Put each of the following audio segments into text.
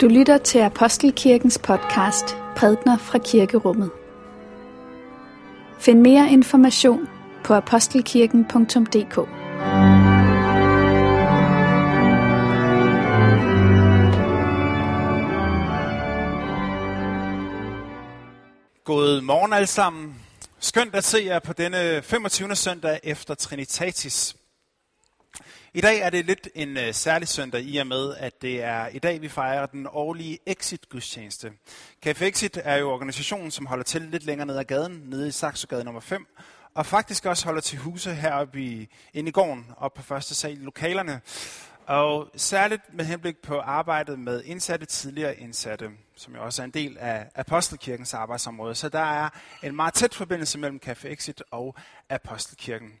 Du lytter til Apostelkirkens podcast Prædner fra Kirkerummet. Find mere information på apostelkirken.dk God morgen alle sammen. Skønt at se jer på denne 25. søndag efter Trinitatis. I dag er det lidt en øh, særlig søndag i og med, at det er i dag, vi fejrer den årlige Exit-gudstjeneste. Café Exit er jo organisationen, som holder til lidt længere ned ad gaden, nede i Saxogade nummer 5, og faktisk også holder til huse heroppe i, inde i gården, op på første sal i lokalerne. Og særligt med henblik på arbejdet med indsatte, tidligere indsatte, som jo også er en del af Apostelkirkens arbejdsområde. Så der er en meget tæt forbindelse mellem Café Exit og Apostelkirken.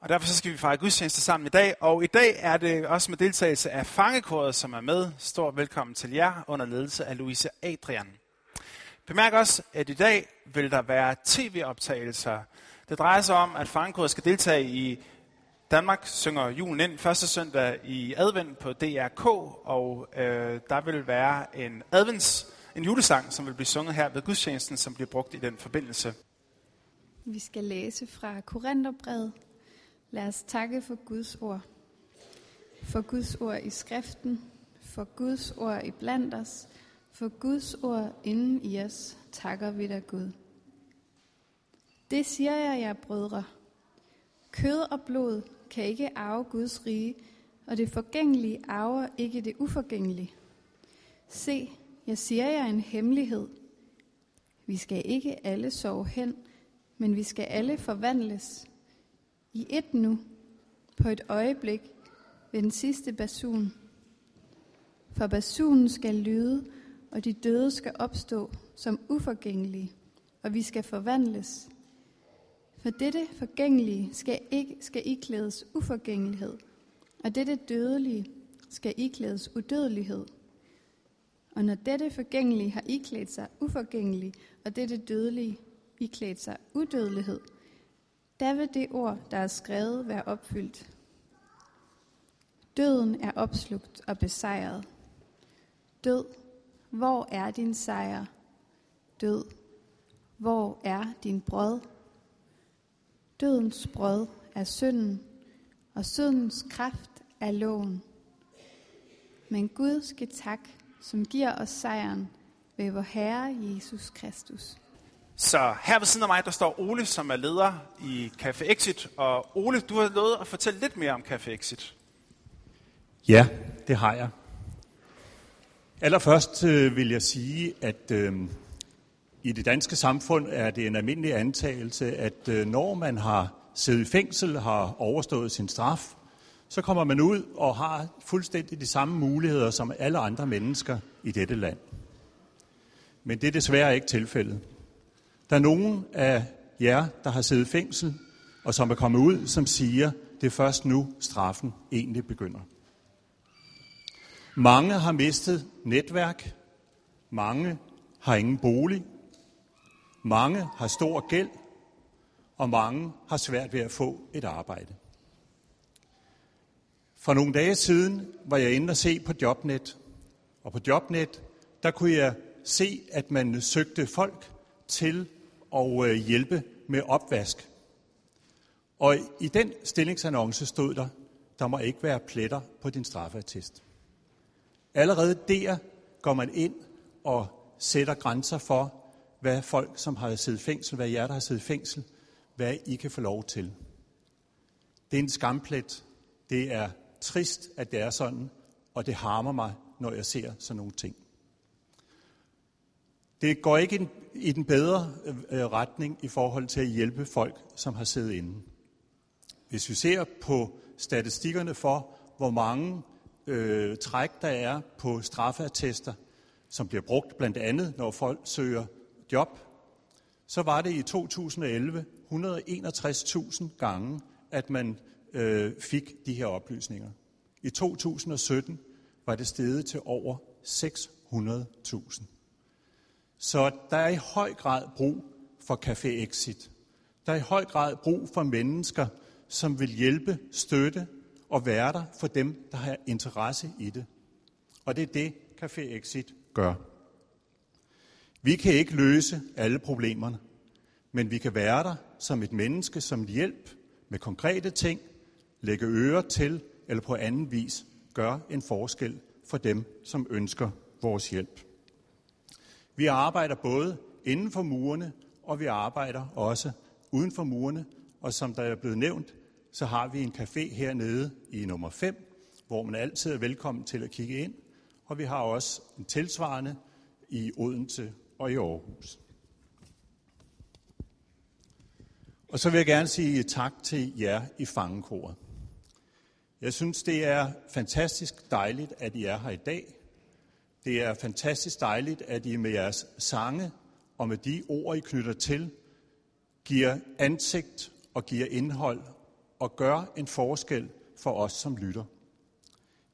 Og derfor så skal vi fejre gudstjeneste sammen i dag. Og i dag er det også med deltagelse af fangekoret, som er med. Stor velkommen til jer under ledelse af Louise Adrian. Bemærk også, at i dag vil der være tv-optagelser. Det drejer sig om, at fangekoret skal deltage i Danmark synger julen ind første søndag i advent på DRK, og øh, der vil være en advents, en julesang, som vil blive sunget her ved gudstjenesten, som bliver brugt i den forbindelse. Vi skal læse fra Korintherbrevet Lad os takke for Guds ord. For Guds ord i skriften, for Guds ord i blandt os, for Guds ord inden i os, takker vi dig Gud. Det siger jeg jer, brødre. Kød og blod kan ikke arve Guds rige, og det forgængelige arver ikke det uforgængelige. Se, jeg siger jer en hemmelighed. Vi skal ikke alle sove hen, men vi skal alle forvandles i et nu, på et øjeblik, ved den sidste basun. For basunen skal lyde, og de døde skal opstå som uforgængelige, og vi skal forvandles. For dette forgængelige skal, ikke, skal iklædes uforgængelighed, og dette dødelige skal iklædes udødelighed. Og når dette forgængelige har iklædt sig uforgængelig, og dette dødelige iklædt sig udødelighed, der vil det ord, der er skrevet, være opfyldt. Døden er opslugt og besejret. Død, hvor er din sejr? Død, hvor er din brød? Dødens brød er synden, og syndens kraft er loven. Men Gud skal tak, som giver os sejren ved vor Herre Jesus Kristus. Så her ved siden af mig, der står Ole, som er leder i Café Exit. Og Ole, du har lovet at fortælle lidt mere om Café Exit. Ja, det har jeg. Allerførst øh, vil jeg sige, at øh, i det danske samfund er det en almindelig antagelse, at øh, når man har siddet i fængsel, har overstået sin straf, så kommer man ud og har fuldstændig de samme muligheder som alle andre mennesker i dette land. Men det er desværre ikke tilfældet. Der er nogen af jer, der har siddet i fængsel, og som er kommet ud, som siger, det er først nu, straffen egentlig begynder. Mange har mistet netværk. Mange har ingen bolig. Mange har stor gæld. Og mange har svært ved at få et arbejde. For nogle dage siden var jeg inde og se på Jobnet. Og på Jobnet, der kunne jeg se, at man søgte folk til og øh, hjælpe med opvask. Og i den stillingsannonce stod der, der må ikke være pletter på din straffeattest. Allerede der går man ind og sætter grænser for, hvad folk, som har siddet fængsel, hvad jer, der har siddet fængsel, hvad I kan få lov til. Det er en skamplet. Det er trist, at det er sådan, og det harmer mig, når jeg ser sådan nogle ting. Det går ikke i den bedre øh, retning i forhold til at hjælpe folk, som har siddet inde. Hvis vi ser på statistikkerne for, hvor mange øh, træk der er på straffeattester, som bliver brugt blandt andet, når folk søger job, så var det i 2011 161.000 gange, at man øh, fik de her oplysninger. I 2017 var det steget til over 600.000. Så der er i høj grad brug for Café Exit. Der er i høj grad brug for mennesker, som vil hjælpe, støtte og være der for dem, der har interesse i det. Og det er det, Café Exit gør. Vi kan ikke løse alle problemerne, men vi kan være der som et menneske, som hjælp med konkrete ting, lægge ører til eller på anden vis gøre en forskel for dem, som ønsker vores hjælp. Vi arbejder både inden for murene, og vi arbejder også uden for murene, og som der er blevet nævnt, så har vi en café hernede i nummer 5, hvor man altid er velkommen til at kigge ind, og vi har også en tilsvarende i Odense og i Aarhus. Og så vil jeg gerne sige tak til jer i fangekoret. Jeg synes, det er fantastisk dejligt, at I er her i dag. Det er fantastisk dejligt, at I med jeres sange og med de ord, I knytter til, giver ansigt og giver indhold og gør en forskel for os, som lytter.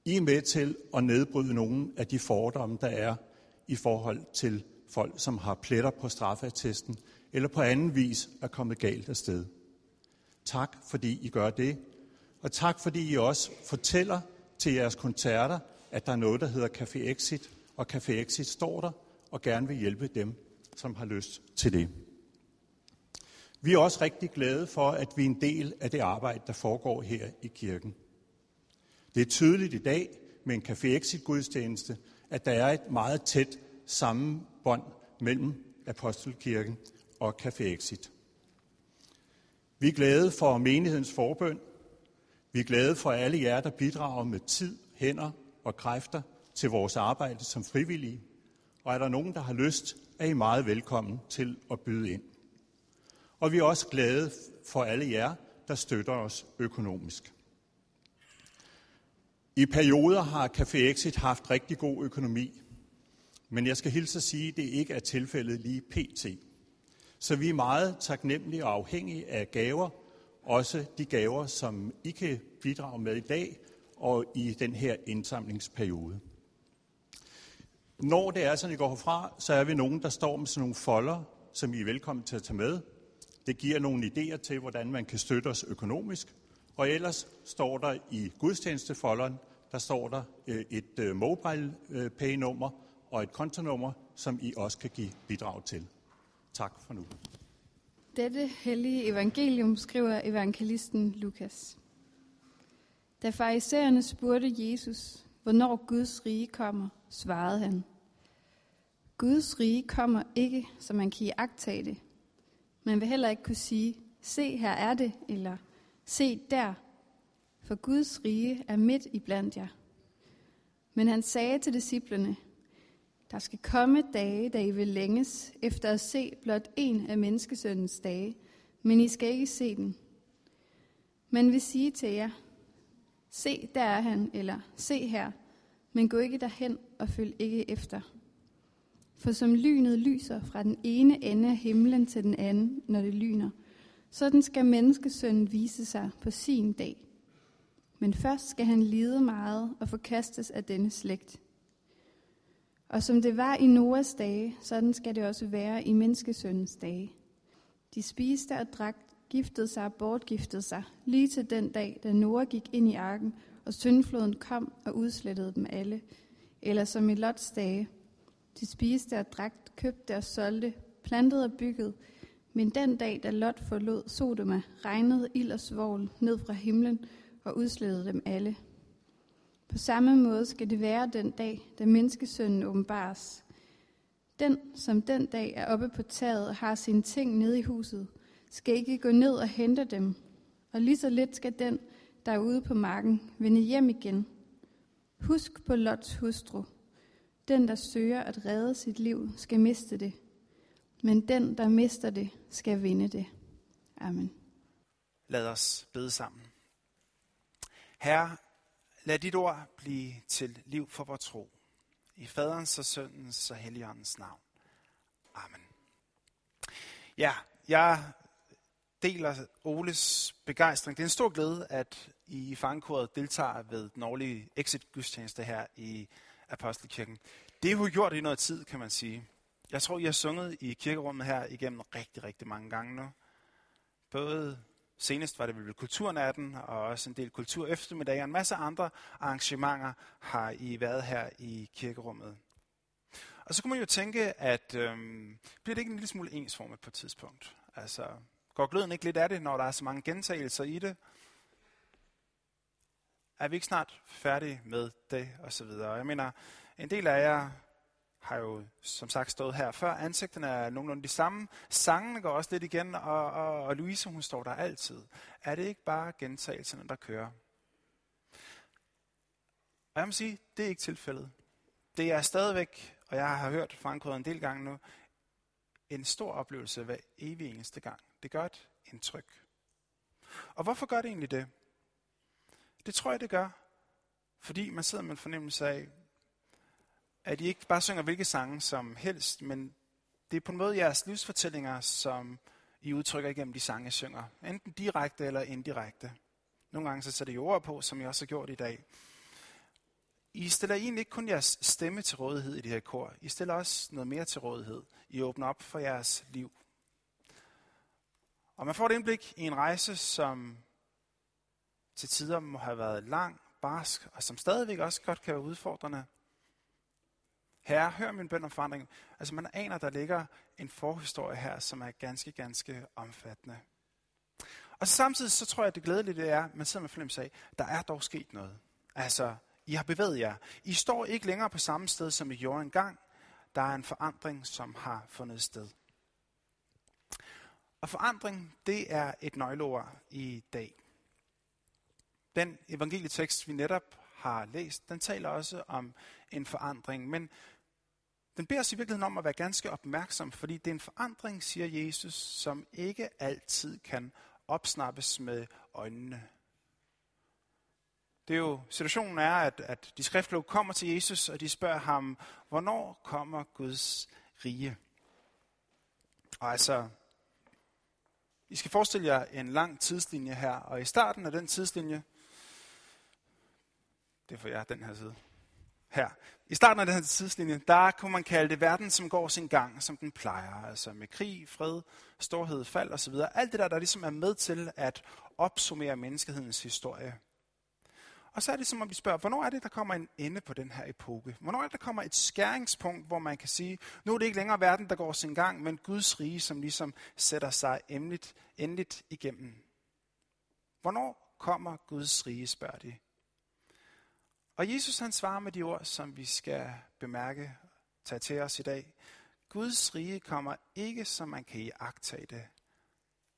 I er med til at nedbryde nogle af de fordomme, der er i forhold til folk, som har pletter på straffeattesten, eller på anden vis er kommet galt af sted. Tak, fordi I gør det. Og tak, fordi I også fortæller til jeres koncerter, at der er noget, der hedder Café Exit, og Café Exit står der og gerne vil hjælpe dem, som har lyst til det. Vi er også rigtig glade for, at vi er en del af det arbejde, der foregår her i kirken. Det er tydeligt i dag med en Café Exit gudstjeneste, at der er et meget tæt sammenbånd mellem Apostelkirken og Café Exit. Vi er glade for menighedens forbøn. Vi er glade for alle jer, der bidrager med tid, hænder og kræfter til vores arbejde som frivillige. Og er der nogen, der har lyst, er I meget velkommen til at byde ind. Og vi er også glade for alle jer, der støtter os økonomisk. I perioder har Café Exit haft rigtig god økonomi, men jeg skal hilse at sige, at det ikke er tilfældet lige pt. Så vi er meget taknemmelige og afhængige af gaver, også de gaver, som I kan bidrage med i dag og i den her indsamlingsperiode. Når det er sådan, I går herfra, så er vi nogen, der står med sådan nogle folder, som I er velkommen til at tage med. Det giver nogle idéer til, hvordan man kan støtte os økonomisk. Og ellers står der i gudstjenestefolderen, der står der øh, et øh, mobile øh, pay-nummer og et kontonummer, som I også kan give bidrag til. Tak for nu. Dette hellige evangelium skriver evangelisten Lukas. Da farisæerne spurgte Jesus, hvornår Guds rige kommer, svarede han. Guds rige kommer ikke, så man kan iagtage det. Man vil heller ikke kunne sige, se her er det, eller se der, for Guds rige er midt i blandt jer. Men han sagde til disciplene, der skal komme dage, da I vil længes efter at se blot en af menneskesøndens dage, men I skal ikke se den. Men vil sige til jer, se der er han, eller se her, men gå ikke derhen og følg ikke efter. For som lynet lyser fra den ene ende af himlen til den anden, når det lyner, sådan skal menneskesønnen vise sig på sin dag. Men først skal han lide meget og forkastes af denne slægt. Og som det var i Noas dage, sådan skal det også være i menneskesøndens dage. De spiste og drak, giftede sig og bortgiftede sig, lige til den dag, da Noah gik ind i arken, og syndfloden kom og udslettede dem alle. Eller som i Lots dage. De spiste og drak, købte og solgte, plantede og byggede. Men den dag, da Lot forlod Sodoma, regnede ild og svovl ned fra himlen og udslettede dem alle. På samme måde skal det være den dag, da menneskesønnen åbenbares. Den, som den dag er oppe på taget og har sine ting nede i huset, skal ikke gå ned og hente dem. Og lige så lidt skal den, der er ude på marken, vende hjem igen. Husk på Lots hustru. Den, der søger at redde sit liv, skal miste det. Men den, der mister det, skal vinde det. Amen. Lad os bede sammen. Herre, Lad dit ord blive til liv for vores tro. I faderens og søndens og helligåndens navn. Amen. Ja, jeg deler Oles begejstring. Det er en stor glæde, at I i fangekoret deltager ved den årlige exit-gudstjeneste her i Apostelkirken. Det har jo gjort i noget tid, kan man sige. Jeg tror, I har sunget i kirkerummet her igennem rigtig, rigtig mange gange nu. Både Senest var det vel kulturnatten, og også en del kultur eftermiddag, og en masse andre arrangementer har I været her i kirkerummet. Og så kunne man jo tænke, at øhm, bliver det ikke en lille smule ensformet på et tidspunkt? Altså, går gløden ikke lidt af det, når der er så mange gentagelser i det? Er vi ikke snart færdige med det, og så videre? Jeg mener, en del af jer har jo som sagt stået her før. Ansigterne er nogenlunde de samme. Sangene går også lidt igen, og, og, og Louise hun står der altid. Er det ikke bare gentagelserne, der kører? Og jeg må sige, det er ikke tilfældet. Det er stadigvæk, og jeg har hørt Frank en del gange nu, en stor oplevelse hver evig eneste gang. Det gør et indtryk. Og hvorfor gør det egentlig det? Det tror jeg, det gør, fordi man sidder med en fornemmelse af, at I ikke bare synger hvilke sange som helst, men det er på en måde jeres livsfortællinger, som I udtrykker igennem de sange, I synger. Enten direkte eller indirekte. Nogle gange så sætter I ord på, som jeg også har gjort i dag. I stiller egentlig ikke kun jeres stemme til rådighed i det her kor. I stiller også noget mere til rådighed. I åbner op for jeres liv. Og man får et indblik i en rejse, som til tider må have været lang, barsk, og som stadigvæk også godt kan være udfordrende. Herre, hør min bøn om forandring. Altså man aner, der ligger en forhistorie her, som er ganske, ganske omfattende. Og samtidig så tror jeg, at det glædelige er, at man sidder med fornemmelse af, der er dog sket noget. Altså, I har bevæget jer. I står ikke længere på samme sted, som I gjorde engang. Der er en forandring, som har fundet sted. Og forandring, det er et nøgleord i dag. Den evangelietekst, vi netop har læst, den taler også om en forandring. Men den beder os i virkeligheden om at være ganske opmærksom, fordi det er en forandring, siger Jesus, som ikke altid kan opsnappes med øjnene. Det er jo, situationen er, at, at de skriftlåg kommer til Jesus, og de spørger ham, hvornår kommer Guds rige? Og altså, i skal forestille jer en lang tidslinje her, og i starten af den tidslinje, det er jeg den her side, her. I starten af den her tidslinje, der kunne man kalde det verden, som går sin gang, som den plejer. Altså med krig, fred, storhed, fald osv. Alt det der, der ligesom er med til at opsummere menneskehedens historie. Og så er det som om vi spørger, hvornår er det, der kommer en ende på den her epoke? Hvornår er det, der kommer et skæringspunkt, hvor man kan sige, nu er det ikke længere verden, der går sin gang, men Guds rige, som ligesom sætter sig endeligt, endeligt igennem. Hvornår kommer Guds rige, spørger de. Og Jesus han svarer med de ord, som vi skal bemærke, tage til os i dag. Guds rige kommer ikke, som man kan iagtage det.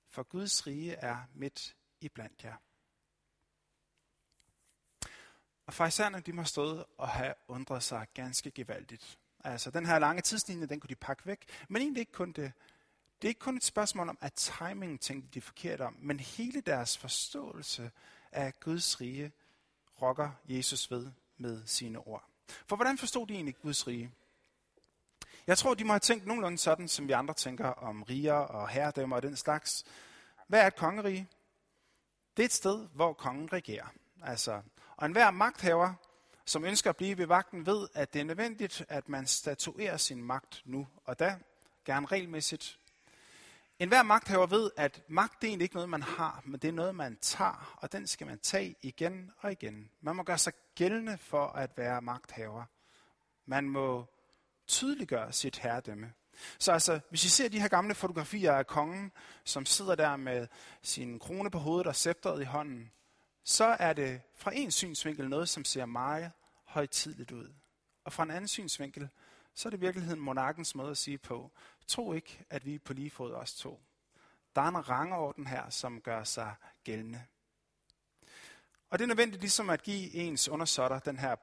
For Guds rige er midt i blandt jer. Og farisæerne, de må stået og have undret sig ganske gevaldigt. Altså, den her lange tidslinje, den kunne de pakke væk. Men egentlig ikke kun det. Det er ikke kun et spørgsmål om, at timing tænkte de forkert om, men hele deres forståelse af Guds rige rokker Jesus ved med sine ord. For hvordan forstod de egentlig Guds rige? Jeg tror, de må have tænkt nogenlunde sådan, som vi andre tænker om riger og herredømmer og den slags. Hvad er et kongerige? Det er et sted, hvor kongen regerer. Altså, og enhver magthaver, som ønsker at blive ved vagten, ved, at det er nødvendigt, at man statuerer sin magt nu og da, gerne regelmæssigt, en hver magthaver ved, at magt det er egentlig ikke noget, man har, men det er noget, man tager, og den skal man tage igen og igen. Man må gøre sig gældende for at være magthaver. Man må tydeliggøre sit herredømme. Så altså, hvis I ser de her gamle fotografier af kongen, som sidder der med sin krone på hovedet og scepteret i hånden, så er det fra en synsvinkel noget, som ser meget højtidligt ud. Og fra en anden synsvinkel, så er det i virkeligheden monarkens måde at sige på, tro ikke, at vi er på lige fod os to. Der er en rangorden her, som gør sig gældende. Og det er nødvendigt ligesom at give ens undersåtter den her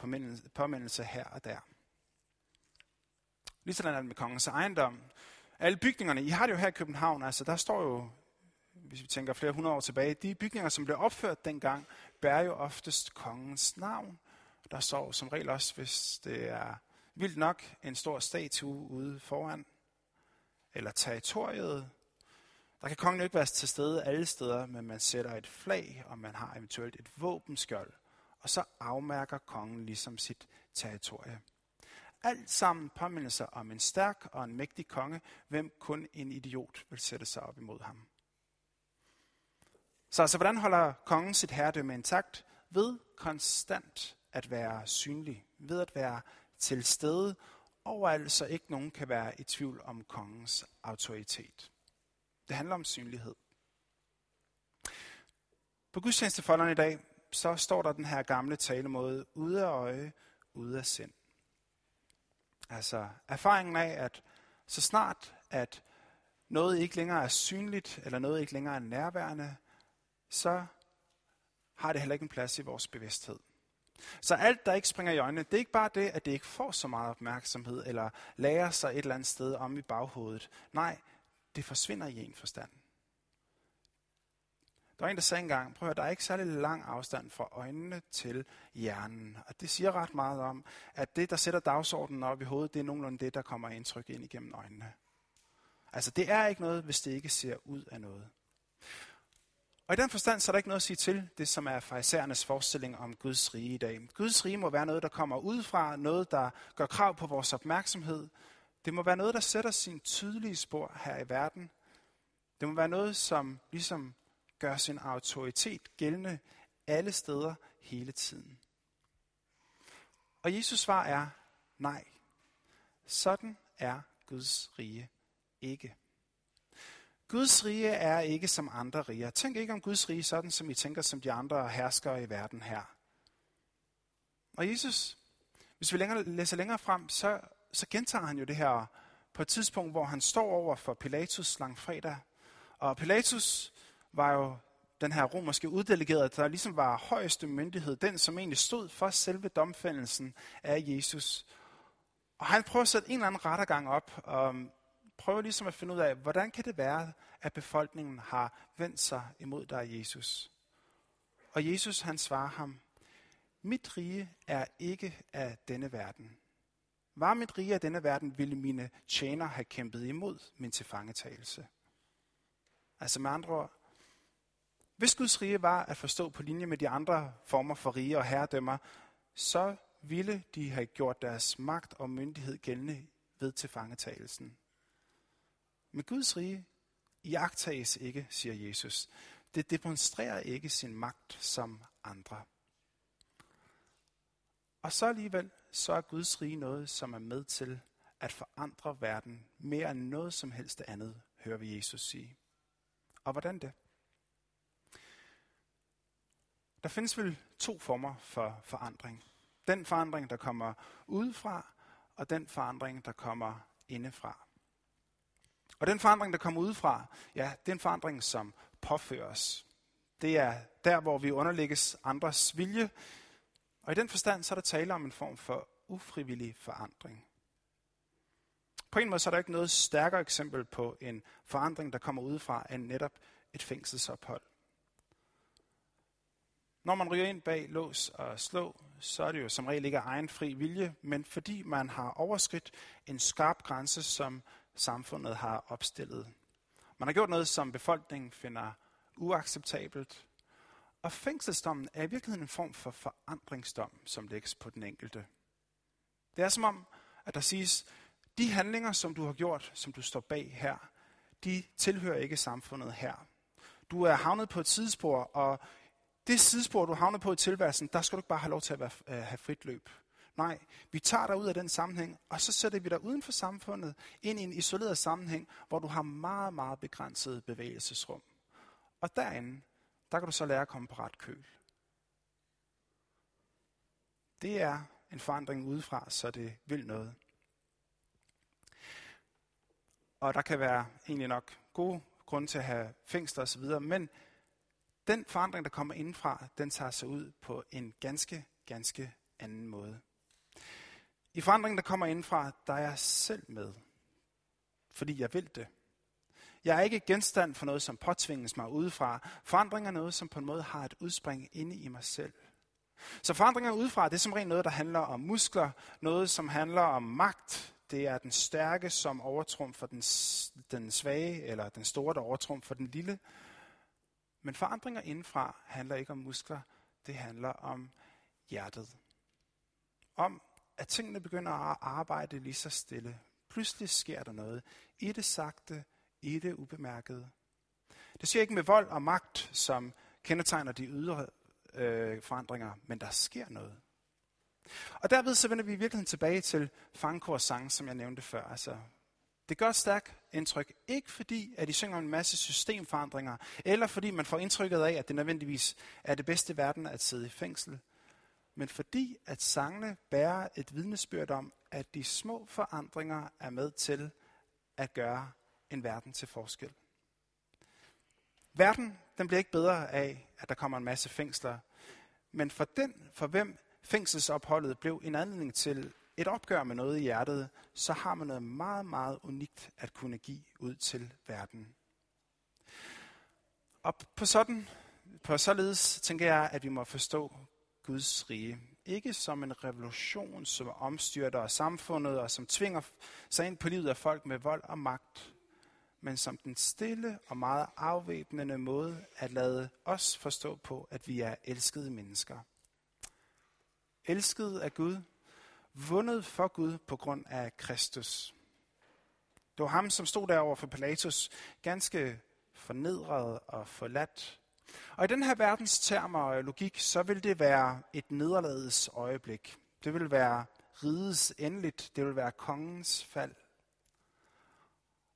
påmindelse her og der. Ligesom er det med kongens ejendom. Alle bygningerne, I har det jo her i København, altså der står jo, hvis vi tænker flere hundrede år tilbage, de bygninger, som blev opført dengang, bærer jo oftest kongens navn. Der står som regel også, hvis det er vildt nok en stor statue ude foran, eller territoriet. Der kan kongen jo ikke være til stede alle steder, men man sætter et flag, og man har eventuelt et våbenskjold, og så afmærker kongen ligesom sit territorie. Alt sammen påmindelser om en stærk og en mægtig konge, hvem kun en idiot vil sætte sig op imod ham. Så altså, hvordan holder kongen sit herredømme intakt? Ved konstant at være synlig, ved at være til stede overalt, så ikke nogen kan være i tvivl om kongens autoritet. Det handler om synlighed. På gudstjenestefolderen i dag, så står der den her gamle talemåde, ude af øje, ude af sind. Altså erfaringen af, at så snart, at noget ikke længere er synligt, eller noget ikke længere er nærværende, så har det heller ikke en plads i vores bevidsthed. Så alt, der ikke springer i øjnene, det er ikke bare det, at det ikke får så meget opmærksomhed, eller lærer sig et eller andet sted om i baghovedet. Nej, det forsvinder i en forstand. Der var en, der sagde engang, prøv at der er ikke særlig lang afstand fra øjnene til hjernen. Og det siger ret meget om, at det, der sætter dagsordenen op i hovedet, det er nogenlunde det, der kommer indtryk ind igennem øjnene. Altså, det er ikke noget, hvis det ikke ser ud af noget. Og i den forstand, så er der ikke noget at sige til det, som er farisæernes forestilling om Guds rige i dag. Guds rige må være noget, der kommer udefra, noget, der gør krav på vores opmærksomhed. Det må være noget, der sætter sin tydelige spor her i verden. Det må være noget, som ligesom gør sin autoritet gældende alle steder hele tiden. Og Jesus svar er nej. Sådan er Guds rige ikke. Guds rige er ikke som andre riger. Tænk ikke om Guds rige sådan, som I tænker som de andre herskere i verden her. Og Jesus, hvis vi længere, læser længere frem, så, så gentager han jo det her på et tidspunkt, hvor han står over for Pilatus langfredag. Og Pilatus var jo den her romerske uddelegerede, der ligesom var højeste myndighed, den som egentlig stod for selve domfældelsen af Jesus. Og han prøver at sætte en eller anden rettergang op, og prøver ligesom at finde ud af, hvordan kan det være, at befolkningen har vendt sig imod dig, Jesus? Og Jesus han svarer ham, mit rige er ikke af denne verden. Var mit rige af denne verden, ville mine tjener have kæmpet imod min tilfangetagelse. Altså med andre ord, hvis Guds rige var at forstå på linje med de andre former for rige og herredømmer, så ville de have gjort deres magt og myndighed gældende ved tilfangetagelsen. Men Guds rige iagtages ikke, siger Jesus. Det demonstrerer ikke sin magt som andre. Og så alligevel, så er Guds rige noget, som er med til at forandre verden mere end noget som helst andet, hører vi Jesus sige. Og hvordan det? Der findes vel to former for forandring. Den forandring, der kommer udefra, og den forandring, der kommer indefra. Og den forandring, der kommer udefra, ja, det er en forandring, som påføres. Det er der, hvor vi underlægges andres vilje. Og i den forstand, så er der tale om en form for ufrivillig forandring. På en måde så er der ikke noget stærkere eksempel på en forandring, der kommer udefra, end netop et fængselsophold. Når man ryger ind bag lås og slå, så er det jo som regel ikke af egen fri vilje, men fordi man har overskridt en skarp grænse, som samfundet har opstillet. Man har gjort noget, som befolkningen finder uacceptabelt. Og fængselsdommen er i virkeligheden en form for forandringsdom, som lægges på den enkelte. Det er som om, at der siges, de handlinger, som du har gjort, som du står bag her, de tilhører ikke samfundet her. Du er havnet på et sidespor, og det sidespor, du havner på i tilværelsen, der skal du ikke bare have lov til at være, øh, have frit løb. Nej, vi tager dig ud af den sammenhæng, og så sætter vi dig uden for samfundet, ind i en isoleret sammenhæng, hvor du har meget, meget begrænset bevægelsesrum. Og derinde, der kan du så lære at komme på ret køl. Det er en forandring udefra, så det vil noget. Og der kan være egentlig nok gode grunde til at have fængsler osv., men den forandring, der kommer indenfra, den tager sig ud på en ganske, ganske anden måde. I forandringen, der kommer indenfra, der er jeg selv med, fordi jeg vil det. Jeg er ikke genstand for noget, som påtvinges mig udefra. Forandring er noget, som på en måde har et udspring inde i mig selv. Så forandringer udefra, det er som rent noget, der handler om muskler, noget, som handler om magt. Det er den stærke, som overtrumfer den, den svage, eller den store, der overtrumfer den lille. Men forandringer indenfra handler ikke om muskler, det handler om hjertet. Om at tingene begynder at arbejde lige så stille. Pludselig sker der noget. I det sagte, i det ubemærkede. Det sker ikke med vold og magt, som kendetegner de ydre øh, forandringer, men der sker noget. Og derved så vender vi i virkeligheden tilbage til Fangkors sang, som jeg nævnte før. Altså, det gør et stærkt indtryk, ikke fordi, at de synger om en masse systemforandringer, eller fordi man får indtrykket af, at det nødvendigvis er det bedste i verden at sidde i fængsel, men fordi, at sangene bærer et vidnesbyrd om, at de små forandringer er med til at gøre en verden til forskel. Verden den bliver ikke bedre af, at der kommer en masse fængsler, men for den, for hvem fængselsopholdet blev en anledning til et opgør med noget i hjertet, så har man noget meget, meget unikt at kunne give ud til verden. Og på sådan, på således tænker jeg, at vi må forstå Guds rige. Ikke som en revolution, som omstyrter samfundet og som tvinger sig ind på livet af folk med vold og magt, men som den stille og meget afvæbnende måde at lade os forstå på, at vi er elskede mennesker. Elsket af Gud, vundet for Gud på grund af Kristus. Det var ham, som stod derover for Pilatus, ganske fornedret og forladt. Og i den her verdens termer og logik, så vil det være et nederlagets øjeblik. Det vil være rides endeligt. Det vil være kongens fald.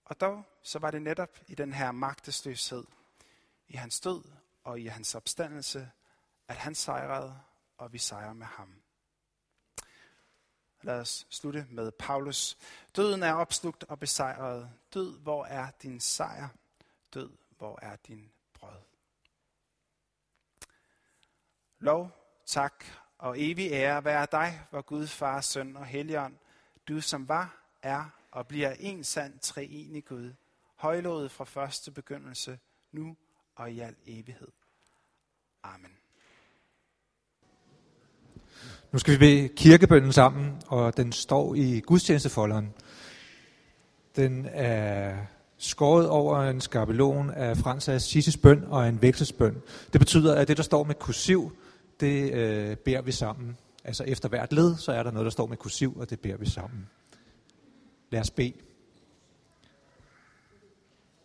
Og dog så var det netop i den her magtesløshed, i hans død og i hans opstandelse, at han sejrede, og vi sejrer med ham. Lad os slutte med Paulus. Døden er opslugt og besejret. Død, hvor er din sejr? Død, hvor er din brød? Lov, tak og evig ære være dig, hvor Gud, Far, Søn og Helligånd, du som var, er og bliver en sand treenig Gud, højlået fra første begyndelse, nu og i al evighed. Amen. Nu skal vi bede kirkebønnen sammen, og den står i gudstjenestefolderen. Den er skåret over en skabelon af Frans Assises bøn og en vekselsbøn. Det betyder, at det, der står med kursiv, det øh, beder vi sammen. Altså efter hvert led, så er der noget, der står med kursiv, og det beder vi sammen. Lad os bede.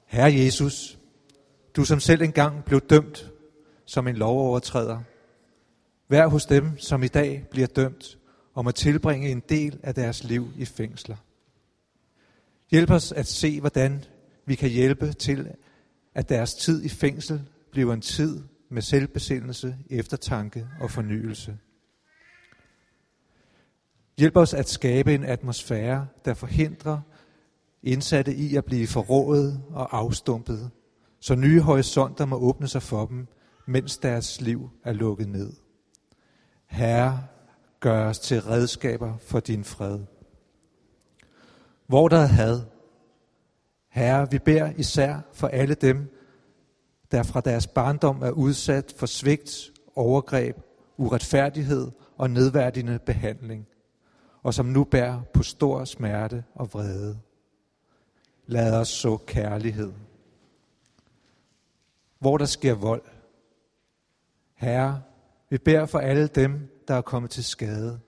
Herre Jesus, du som selv engang blev dømt som en lovovertræder, vær hos dem, som i dag bliver dømt og må tilbringe en del af deres liv i fængsler. Hjælp os at se, hvordan vi kan hjælpe til, at deres tid i fængsel bliver en tid med selvbesindelse, eftertanke og fornyelse. Hjælp os at skabe en atmosfære, der forhindrer indsatte i at blive forrådet og afstumpet, så nye horisonter må åbne sig for dem, mens deres liv er lukket ned. Herre, gør os til redskaber for din fred. Hvor der er had, Herre, vi beder især for alle dem, der fra deres barndom er udsat for svigt, overgreb, uretfærdighed og nedværdigende behandling, og som nu bærer på stor smerte og vrede. Lad os så kærlighed. Hvor der sker vold. Herre, vi bærer for alle dem, der er kommet til skade,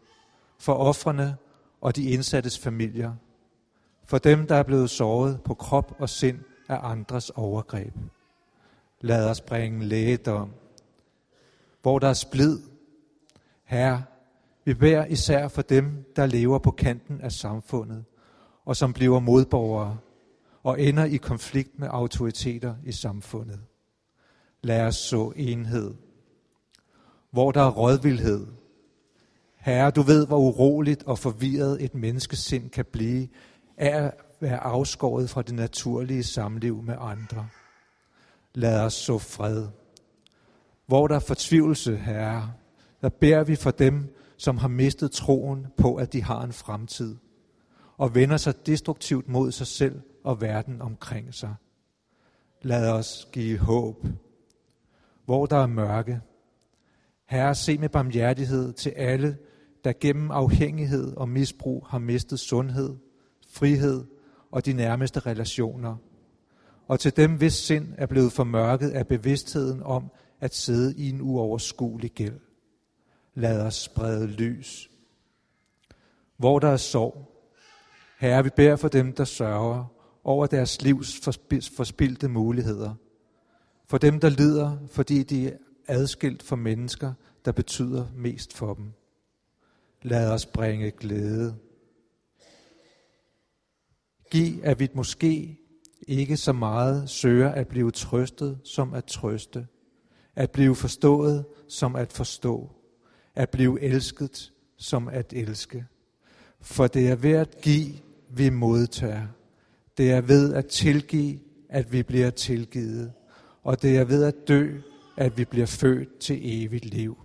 for offrene og de indsattes familier, for dem, der er blevet såret på krop og sind af andres overgreb. Lad os bringe lægedom. Hvor der er splid, Herre, vi beder især for dem, der lever på kanten af samfundet, og som bliver modborgere og ender i konflikt med autoriteter i samfundet. Lad os så enhed. Hvor der er rådvildhed, Herre, du ved, hvor uroligt og forvirret et menneskesind kan blive af at være afskåret fra det naturlige samliv med andre. Lad os så fred. Hvor der er fortvivlelse, Herre, der beder vi for dem, som har mistet troen på, at de har en fremtid, og vender sig destruktivt mod sig selv og verden omkring sig. Lad os give håb. Hvor der er mørke, Herre, se med barmhjertighed til alle, der gennem afhængighed og misbrug har mistet sundhed, frihed og de nærmeste relationer. Og til dem, hvis sind er blevet formørket af bevidstheden om at sidde i en uoverskuelig gæld. Lad os sprede lys. Hvor der er sorg, Herre, vi beder for dem, der sørger over deres livs forspildte muligheder. For dem, der lider, fordi de er adskilt fra mennesker, der betyder mest for dem. Lad os bringe glæde. Giv, at vi måske ikke så meget søger at blive trøstet som at trøste, at blive forstået som at forstå, at blive elsket som at elske. For det er ved at give, vi modtager. Det er ved at tilgive, at vi bliver tilgivet. Og det er ved at dø, at vi bliver født til evigt liv.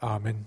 Amen.